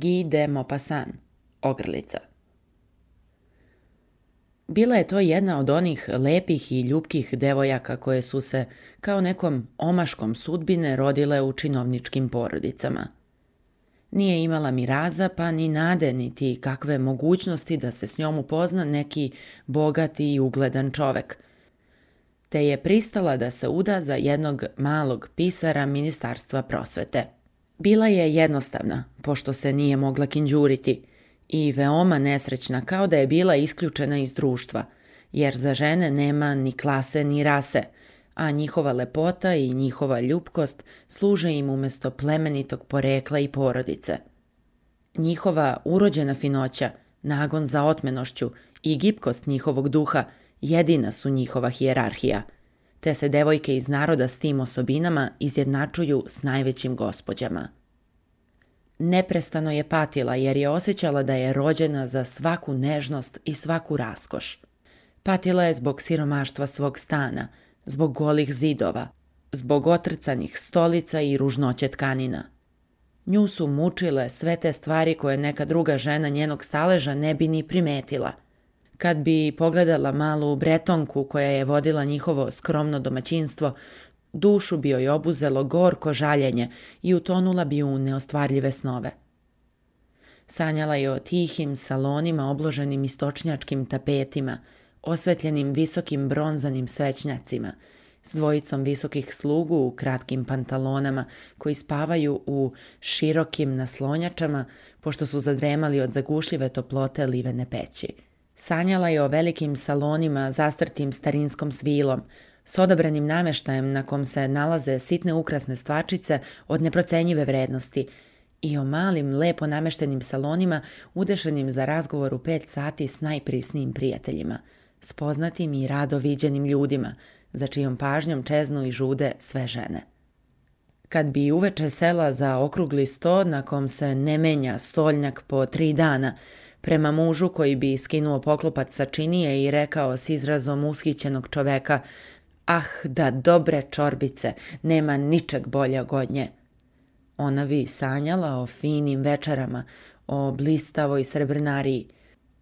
Guy de Maupassant, Ogrlica. Bila je to jedna od onih lepih i ljubkih devojaka koje su se, kao nekom omaškom sudbine, rodile u činovničkim porodicama. Nije imala miraza pa ni nade niti kakve mogućnosti da se s njom upozna neki bogati i ugledan čovek, te je pristala da se uda za jednog malog pisara Ministarstva prosvete – Bila je jednostavna, pošto se nije mogla kinđuriti, i veoma nesrećna kao da je bila isključena iz društva, jer za žene nema ni klase ni rase, a njihova lepota i njihova ljubkost služe im umesto plemenitog porekla i porodice. Njihova urođena finoća, nagon za otmenošću i gibkost njihovog duha jedina su njihova hijerarhija – te se devojke iz naroda s tim osobinama izjednačuju s najvećim gospođama. Neprestano je patila jer je osjećala da je rođena za svaku nežnost i svaku raskoš. Patila je zbog siromaštva svog stana, zbog golih zidova, zbog otrcanih stolica i ružnoće tkanina. Nju su mučile sve te stvari koje neka druga žena njenog staleža ne bi ni primetila – Kad bi pogledala malu bretonku koja je vodila njihovo skromno domaćinstvo, dušu bi joj obuzelo gorko žaljenje i utonula bi u neostvarljive snove. Sanjala je o tihim salonima obloženim istočnjačkim tapetima, osvetljenim visokim bronzanim svećnjacima, s dvojicom visokih slugu u kratkim pantalonama koji spavaju u širokim naslonjačama pošto su zadremali od zagušljive toplote livene peći. Sanjala je o velikim salonima zastrtim starinskom svilom, s odabranim nameštajem na kom se nalaze sitne ukrasne stvarčice od neprocenjive vrednosti i o malim, lepo nameštenim salonima udešenim za razgovor u pet sati s najprisnijim prijateljima, s poznatim i rado viđenim ljudima, za čijom pažnjom čeznu i žude sve žene. Kad bi uveče sela za okrugli sto na kom se ne menja stoljnjak po tri dana – Prema mužu koji bi skinuo poklopac sa činije i rekao s izrazom ushićenog čoveka Ah, da dobre čorbice, nema ničeg bolja godnje. Ona bi sanjala o finim večerama, o blistavoj srebrnariji,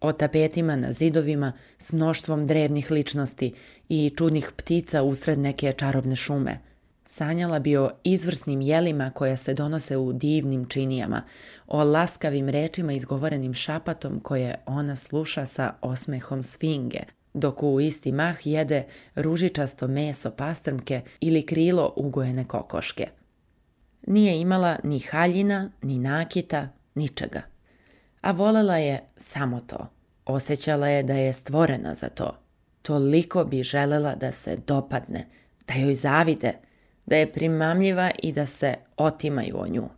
o tapetima na zidovima s mnoštvom drevnih ličnosti i čudnih ptica usred neke čarobne šume – Sanjala bi o izvrsnim jelima koja se donose u divnim činijama, o laskavim rečima izgovorenim šapatom koje ona sluša sa osmehom sfinge, dok u isti mah jede ružičasto meso pastrmke ili krilo ugojene kokoške. Nije imala ni haljina, ni nakita, ničega. A volela je samo to. Osećala je da je stvorena za to. Toliko bi želela da se dopadne, da joj zavide – da je primamljiva i da se otimaju o nju.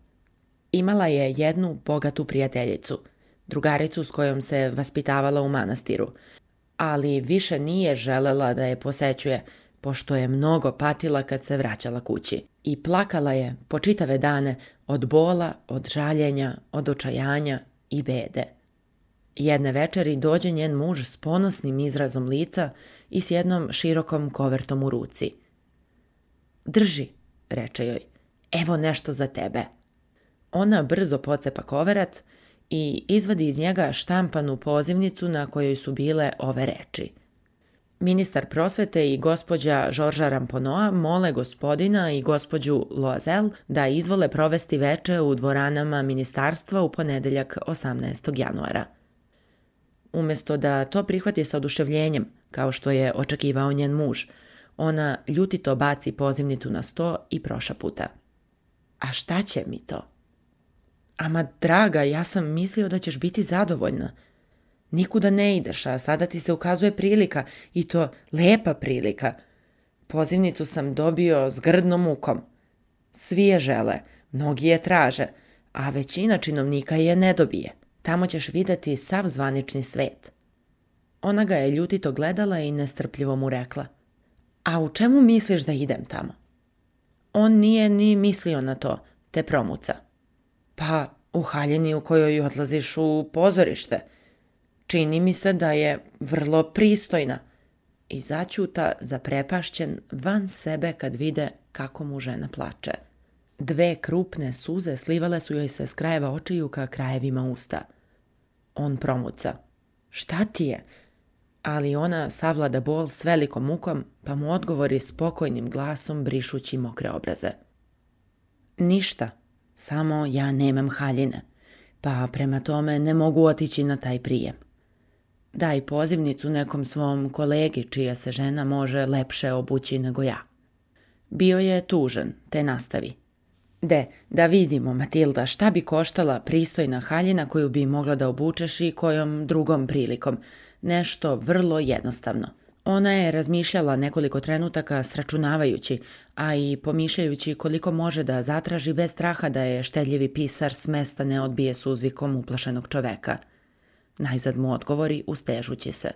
Imala je jednu bogatu prijateljicu, drugaricu s kojom se vaspitavala u manastiru, ali više nije želela da je posećuje, pošto je mnogo patila kad se vraćala kući. I plakala je po čitave dane od bola, od žaljenja, od očajanja i bede. Jedne večeri dođe njen muž s ponosnim izrazom lica i s jednom širokom kovertom u ruci – Drži, reče joj, evo nešto za tebe. Ona brzo pocepa koverac i izvadi iz njega štampanu pozivnicu na kojoj su bile ove reči. Ministar prosvete i gospođa Žorža Ramponoa mole gospodina i gospođu Loazel da izvole provesti veče u dvoranama ministarstva u ponedeljak 18. januara. Umesto da to prihvati sa oduševljenjem, kao što je očekivao njen muž – Ona ljutito baci pozivnicu na sto i proša puta. A šta će mi to? Ama draga, ja sam mislio da ćeš biti zadovoljna. Nikuda ne ideš, a sada ti se ukazuje prilika i to lepa prilika. Pozivnicu sam dobio s grdnom mukom. Svi je žele, mnogi je traže, a većina činovnika je ne dobije. Tamo ćeš vidjeti sav zvanični svet. Ona ga je ljutito gledala i nestrpljivo mu rekla – a u čemu misliš da idem tamo? On nije ni mislio na to, te promuca. Pa, u haljini u kojoj odlaziš u pozorište. Čini mi se da je vrlo pristojna. I začuta, zaprepašćen, van sebe kad vide kako mu žena plače. Dve krupne suze slivale su joj se s krajeva očiju ka krajevima usta. On promuca. Šta ti je? ali ona savlada bol s velikom mukom, pa mu odgovori spokojnim glasom brišući mokre obraze. Ništa, samo ja nemam haljine, pa prema tome ne mogu otići na taj prijem. Daj pozivnicu nekom svom kolegi čija se žena može lepše obući nego ja. Bio je tužan, te nastavi. De, da vidimo, Matilda, šta bi koštala pristojna haljina koju bi mogla da obučeš i kojom drugom prilikom – nešto vrlo jednostavno. Ona je razmišljala nekoliko trenutaka sračunavajući, a i pomišljajući koliko može da zatraži bez straha da je štedljivi pisar s mesta ne odbije suzvikom uplašenog čoveka. Najzad mu odgovori ustežući se.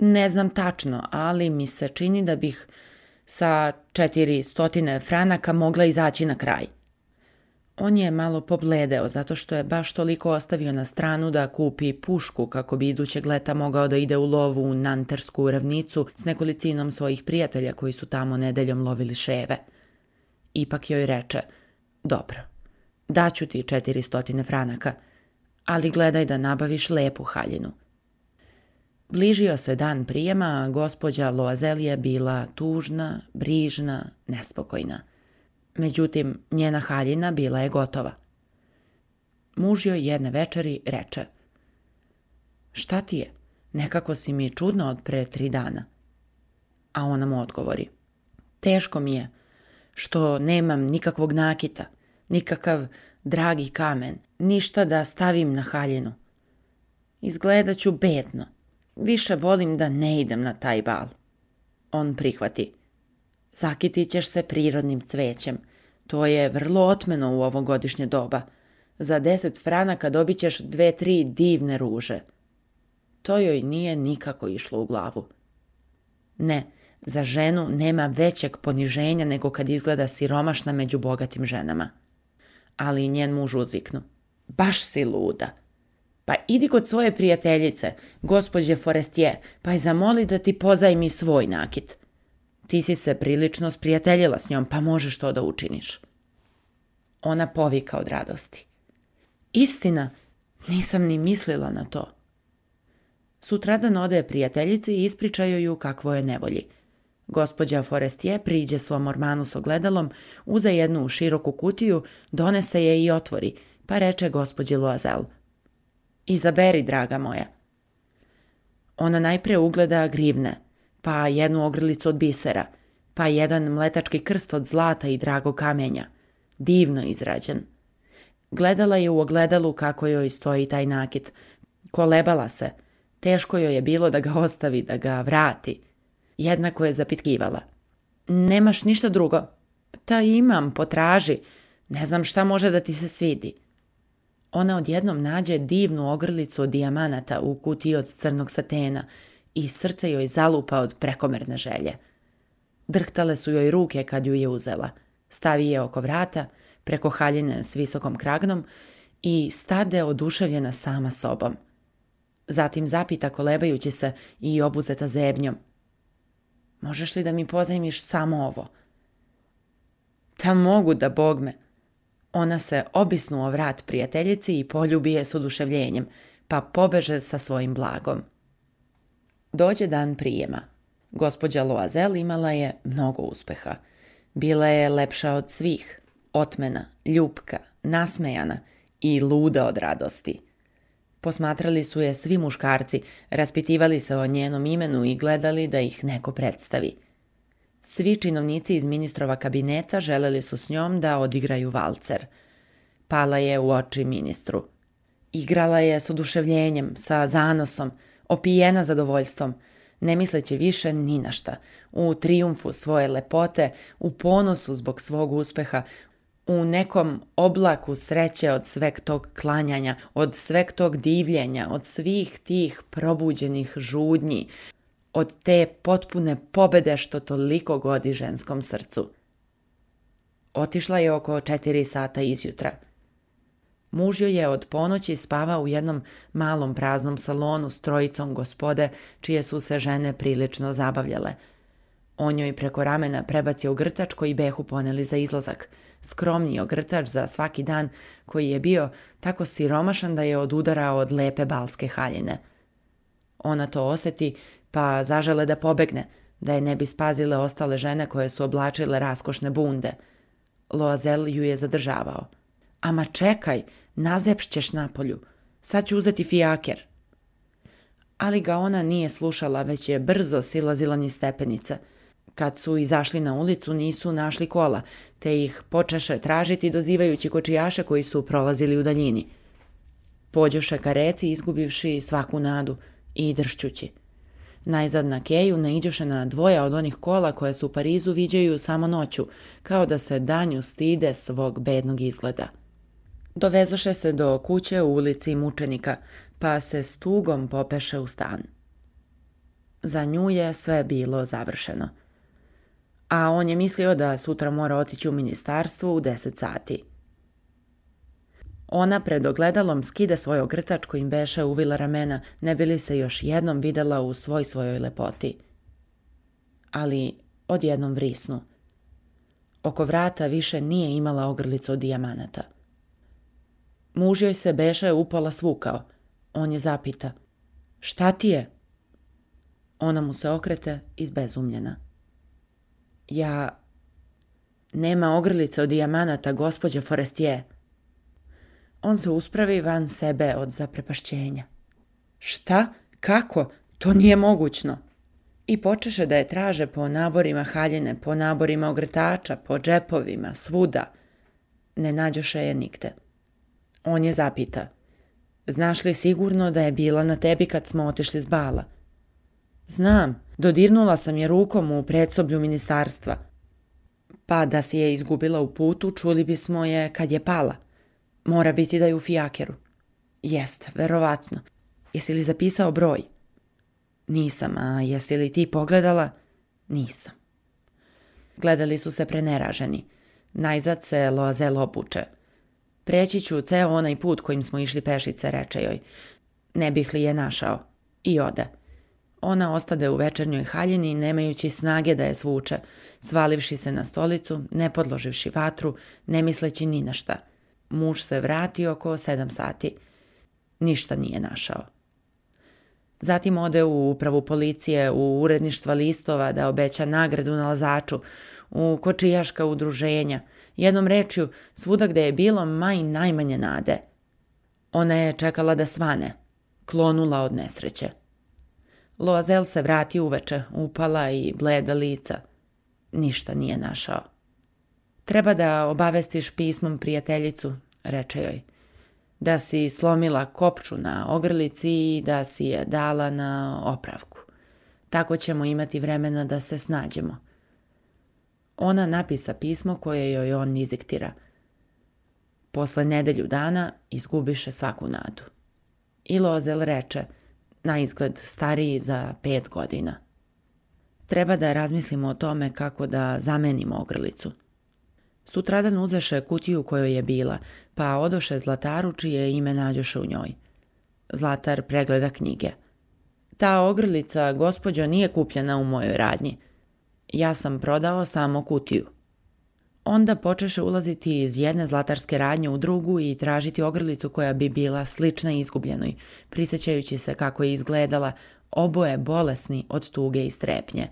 Ne znam tačno, ali mi se čini da bih sa 400 franaka mogla izaći na kraj – On je malo pobledeo zato što je baš toliko ostavio na stranu da kupi pušku kako bi idućeg leta mogao da ide u lovu u Nantersku ravnicu s nekolicinom svojih prijatelja koji su tamo nedeljom lovili ševe. Ipak joj reče, dobro, daću ti 400 franaka, ali gledaj da nabaviš lepu haljinu. Bližio se dan prijema, a gospođa Loazel je bila tužna, brižna, nespokojna. Međutim, njena haljina bila je gotova. Muž joj jedne večeri reče Šta ti je? Nekako si mi čudna od pre tri dana. A ona mu odgovori Teško mi je što nemam nikakvog nakita, nikakav dragi kamen, ništa da stavim na haljinu. Izgledaću bedno. Više volim da ne idem na taj bal. On prihvati. Sakitit ćeš se prirodnim cvećem. To je vrlo otmeno u ovogodišnje doba. Za deset franaka dobit ćeš dve, tri divne ruže. To joj nije nikako išlo u glavu. Ne, za ženu nema većeg poniženja nego kad izgleda siromašna među bogatim ženama. Ali njen muž uzviknu. Baš si luda. Pa idi kod svoje prijateljice, gospođe Forestije, pa je zamoli da ti pozajmi svoj nakit. Ti si se prilično sprijateljila s njom, pa možeš to da učiniš. Ona povika od radosti. Istina, nisam ni mislila na to. Sutradan ode prijateljici i ispričaju ju kakvo je nevolji. Gospođa Forestije priđe svom ormanu s ogledalom, uze jednu široku kutiju, donese je i otvori, pa reče gospođi Loazel. Izaberi, draga moja. Ona najpre ugleda grivne, pa jednu ogrlicu od bisera, pa jedan mletački krst od zlata i drago kamenja. Divno izrađen. Gledala je u ogledalu kako joj stoji taj nakit. Kolebala se. Teško joj je bilo da ga ostavi, da ga vrati. Jednako je zapitkivala. Nemaš ništa drugo? Ta imam, potraži. Ne znam šta može da ti se svidi. Ona odjednom nađe divnu ogrlicu od dijamanata u kutiji od crnog satena i srce joj zalupa od prekomerne želje. Drhtale su joj ruke kad ju je uzela. Stavi je oko vrata, preko haljine s visokom kragnom i stade oduševljena sama sobom. Zatim zapita kolebajući se i obuzeta zebnjom. Možeš li da mi pozajmiš samo ovo? Ta mogu da bog me. Ona se obisnuo vrat prijateljici i poljubi je s oduševljenjem, pa pobeže sa svojim blagom. Dođe dan prijema. Gospođa Loazel imala je mnogo uspeha. Bila je lepša od svih, otmena, ljupka, nasmejana i luda od radosti. Posmatrali su je svi muškarci, raspitivali se o njenom imenu i gledali da ih neko predstavi. Svi činovnici iz ministrova kabineta želeli su s njom da odigraju valcer. Pala je u oči ministru. Igrala je s oduševljenjem, sa zanosom – opijena zadovoljstvom, ne misleće više ni na šta, u trijumfu svoje lepote, u ponosu zbog svog uspeha, u nekom oblaku sreće od sveg tog klanjanja, od sveg tog divljenja, od svih tih probuđenih žudnji, od te potpune pobede što toliko godi ženskom srcu. Otišla je oko četiri sata izjutra – Muž joj je od ponoći spavao u jednom malom praznom salonu s trojicom gospode čije su se žene prilično zabavljale. On joj preko ramena prebacio grtač koji behu poneli za izlazak. Skromni ogrtač za svaki dan koji je bio tako siromašan da je odudarao od lepe balske haljine. Ona to oseti pa zažele da pobegne, da je ne bi spazile ostale žene koje su oblačile raskošne bunde. Loazel ju je zadržavao – Ama čekaj, nazepšćeš napolju. Sad ću uzeti fijaker. Ali ga ona nije slušala, već je brzo silazila ni stepenica. Kad su izašli na ulicu nisu našli kola, te ih počeše tražiti dozivajući kočijaše koji su prolazili u daljini. Pođoše ka reci izgubivši svaku nadu i dršćući. Najzad na keju naiđoše na dvoja od onih kola koje su u Parizu viđaju samo noću, kao da se danju stide svog bednog izgleda. Dovezoše se do kuće u ulici mučenika, pa se s tugom popeše u stan. Za nju je sve bilo završeno. A on je mislio da sutra mora otići u ministarstvo u 10 sati. Ona pred ogledalom skida svoj ogrtač kojim beše uvila ramena, ne bi li se još jednom videla u svoj svojoj lepoti. Ali odjednom vrisnu. Oko vrata više nije imala ogrlicu od dijamanata. Muž joj se beše upala svukao. On je zapita. Šta ti je? Ona mu se okrete izbezumljena. Ja... Nema ogrlice od dijamanata, gospođa Forestije. On se uspravi van sebe od zaprepašćenja. Šta? Kako? To nije mogućno. I počeše da je traže po naborima haljene, po naborima ogrtača, po džepovima, svuda. Ne nađoše je nigde. On je zapita. Znaš li sigurno da je bila na tebi kad smo otišli s bala? Znam, dodirnula sam je rukom u predsoblju ministarstva. Pa da si je izgubila u putu, čuli bismo je kad je pala. Mora biti da je u fijakeru. Jeste, verovatno. Jesi li zapisao broj? Nisam, a jesi li ti pogledala? Nisam. Gledali su se preneraženi. Najzad se Loazel obuče – Preći ću ceo onaj put kojim smo išli pešice, reče joj. Ne bih li je našao. I ode. Ona ostade u večernjoj haljini, nemajući snage da je svuče, svalivši se na stolicu, ne podloživši vatru, ne misleći ni na šta. Muž se vrati oko sedam sati. Ništa nije našao. Zatim ode u upravu policije, u uredništva listova da obeća nagradu nalazaču, u kočijaška udruženja. Jednom rečju, svuda gde je bilo maj najmanje nade. Ona je čekala da svane, klonula od nesreće. Loazel se vrati uveče, upala i bleda lica. Ništa nije našao. Treba da obavestiš pismom prijateljicu, reče joj. Da si slomila kopču na ogrlici i da si je dala na opravku. Tako ćemo imati vremena da se snađemo ona napisa pismo koje joj on niziktira. Posle nedelju dana izgubiše svaku nadu. I Lozel reče, na izgled stariji za pet godina. Treba da razmislimo o tome kako da zamenimo ogrlicu. Sutradan uzeše kutiju kojoj je bila, pa odoše Zlataru čije ime nađoše u njoj. Zlatar pregleda knjige. Ta ogrlica, gospođo, nije kupljena u mojoj radnji – Ja sam prodao samo kutiju. Onda počeše ulaziti iz jedne zlatarske radnje u drugu i tražiti ogrlicu koja bi bila slična izgubljenoj, prisjećajući se kako je izgledala oboje bolesni od tuge i strepnje.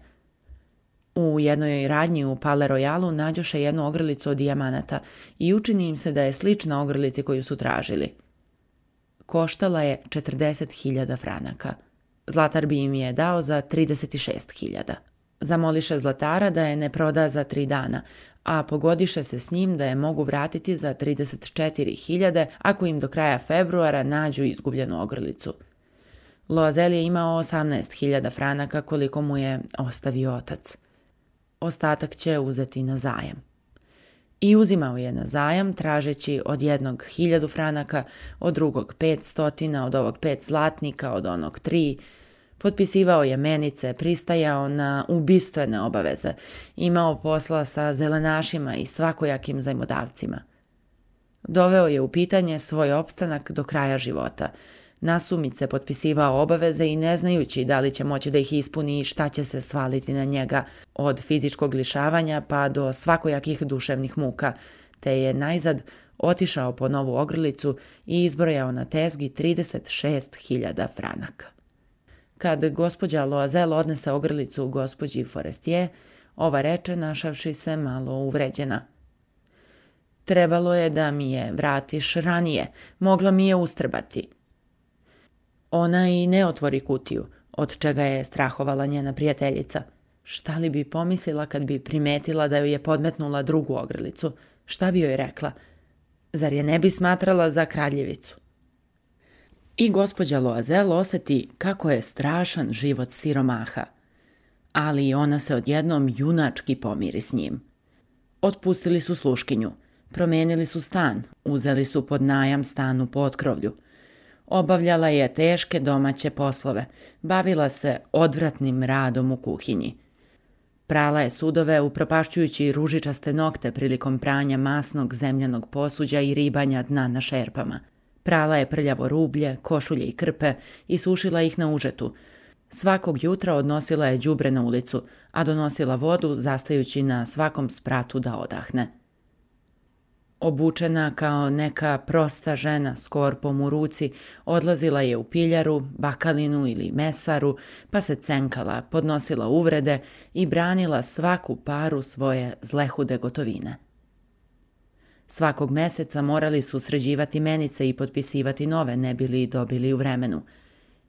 U jednoj radnji u Pale Royalu nađoše jednu ogrlicu od dijamanata i učini im se da je slična ogrlici koju su tražili. Koštala je 40.000 franaka. Zlatar bi im je dao za 36.000. Zamoliše zlatara da je ne proda za tri dana, a pogodiše se s njim da je mogu vratiti za 34.000 ako im do kraja februara nađu izgubljenu ogrlicu. Loazel je imao 18.000 franaka koliko mu je ostavio otac. Ostatak će uzeti na zajam. I uzimao je na zajam tražeći od jednog hiljadu franaka, od drugog pet stotina, od ovog pet zlatnika, od onog tri, Potpisivao je menice, pristajao na ubistvene obaveze, imao posla sa zelenašima i svakojakim zajmodavcima. Doveo je u pitanje svoj opstanak do kraja života. Nasumice potpisivao obaveze i ne znajući da li će moći da ih ispuni i šta će se svaliti na njega, od fizičkog lišavanja pa do svakojakih duševnih muka, te je najzad otišao po novu ogrlicu i izbrojao na tezgi 36.000 franaka. Kad gospođa Loazel odnese ogrlicu gospođi Forestije, ova reče našavši se malo uvređena. Trebalo je da mi je vratiš ranije, mogla mi je ustrbati. Ona i ne otvori kutiju, od čega je strahovala njena prijateljica. Šta li bi pomislila kad bi primetila da joj je podmetnula drugu ogrlicu? Šta bi joj rekla? Zar je ne bi smatrala za kraljevicu? i gospođa Loazel oseti kako je strašan život siromaha, ali ona se odjednom junački pomiri s njim. Otpustili su sluškinju, promenili su stan, uzeli su pod najam stan u potkrovlju. Obavljala je teške domaće poslove, bavila se odvratnim radom u kuhinji. Prala je sudove upropašćujući ružičaste nokte prilikom pranja masnog zemljanog posuđa i ribanja dna na šerpama – Prala je prljavo rublje, košulje i krpe i sušila ih na užetu. Svakog jutra odnosila je đubre na ulicu, a donosila vodu zastajući na svakom spratu da odahne. Obučena kao neka prosta žena s korpom u ruci, odlazila je u piljaru, bakalinu ili mesaru, pa se cenkala, podnosila uvrede i branila svaku paru svoje zlehude gotovine. Svakog meseca morali su sređivati menice i potpisivati nove, ne bili dobili u vremenu.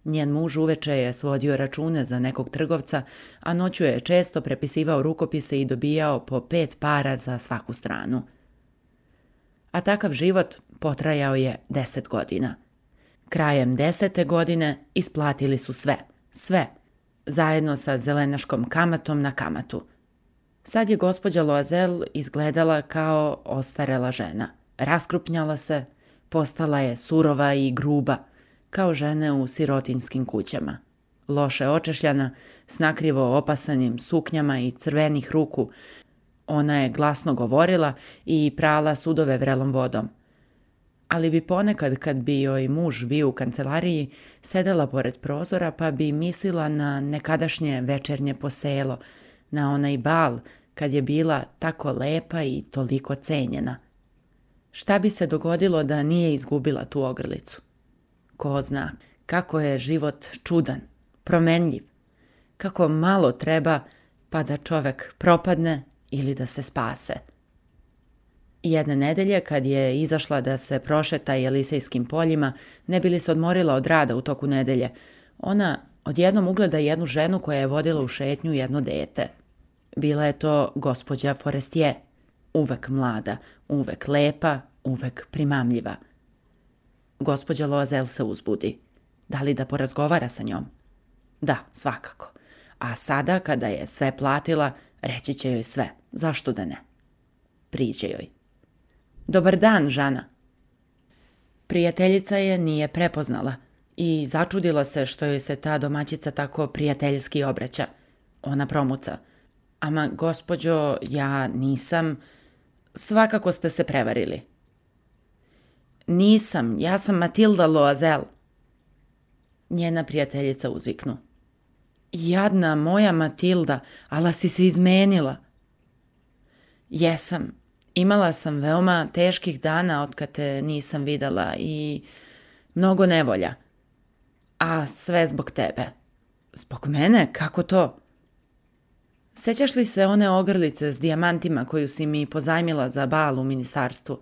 Njen muž uveče je svodio račune za nekog trgovca, a noću je često prepisivao rukopise i dobijao po pet para za svaku stranu. A takav život potrajao je deset godina. Krajem desete godine isplatili su sve, sve, zajedno sa zelenaškom kamatom na kamatu – Sad je gospođa Loazel izgledala kao ostarela žena. Raskrupnjala se, postala je surova i gruba, kao žene u sirotinskim kućama. Loše očešljana, s nakrivo opasanim suknjama i crvenih ruku, ona je glasno govorila i prala sudove vrelom vodom. Ali bi ponekad, kad bi joj muž bio u kancelariji, sedela pored prozora pa bi mislila na nekadašnje večernje poselo, na onaj bal kad je bila tako lepa i toliko cenjena. Šta bi se dogodilo da nije izgubila tu ogrlicu? Ko zna kako je život čudan, promenljiv, kako malo treba pa da čovek propadne ili da se spase. Jedne nedelje kad je izašla da se prošeta jelisejskim poljima, ne bi li se odmorila od rada u toku nedelje, ona odjednom ugleda jednu ženu koja je vodila u šetnju jedno dete – Bila je to gospođa Forestier, uvek mlada, uvek lepa, uvek primamljiva. Gospođa Loazel se uzbudi. Da li da porazgovara sa njom? Da, svakako. A sada, kada je sve platila, reći će joj sve. Zašto da ne? Priđe joj. Dobar dan, Žana. Prijateljica je nije prepoznala i začudila se što joj se ta domaćica tako prijateljski obraća. Ona promuca – Ama, gospođo, ja nisam... Svakako ste se prevarili. Nisam, ja sam Matilda Loazel. Njena prijateljica uzviknu. Jadna moja Matilda, ala si se izmenila. Jesam, imala sam veoma teških dana od kad te nisam videla i mnogo nevolja. A sve zbog tebe. Zbog mene? Kako to? Sećaš li se one ogrlice s dijamantima koju si mi pozajmila za bal u ministarstvu?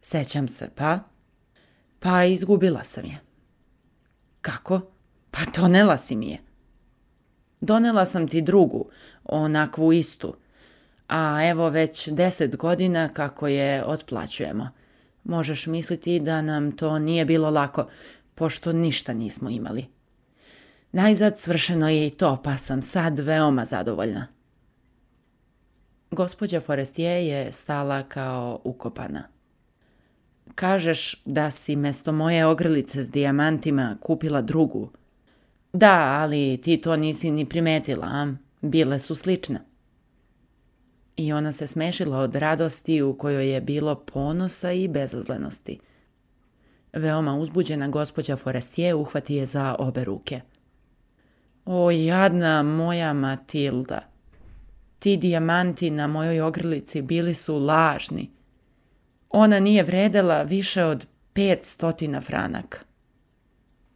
Sećam se, pa? Pa izgubila sam je. Kako? Pa donela si mi je. Donela sam ti drugu, onakvu istu. A evo već deset godina kako je otplaćujemo. Možeš misliti da nam to nije bilo lako, pošto ništa nismo imali. Najzad svršeno je i to, pa sam sad veoma zadovoljna. Gospođa Forestier je stala kao ukopana. Kažeš da si mesto moje ogrlice s dijamantima kupila drugu. Da, ali ti to nisi ni primetila, a? Bile su slične. I ona se smešila od radosti u kojoj je bilo ponosa i bezazlenosti. Veoma uzbuđena gospođa Forestier uhvati je za obe ruke – O, jadna moja Matilda. Ti dijamanti na mojoj ogrlici bili su lažni. Ona nije vredela više od 500 franaka.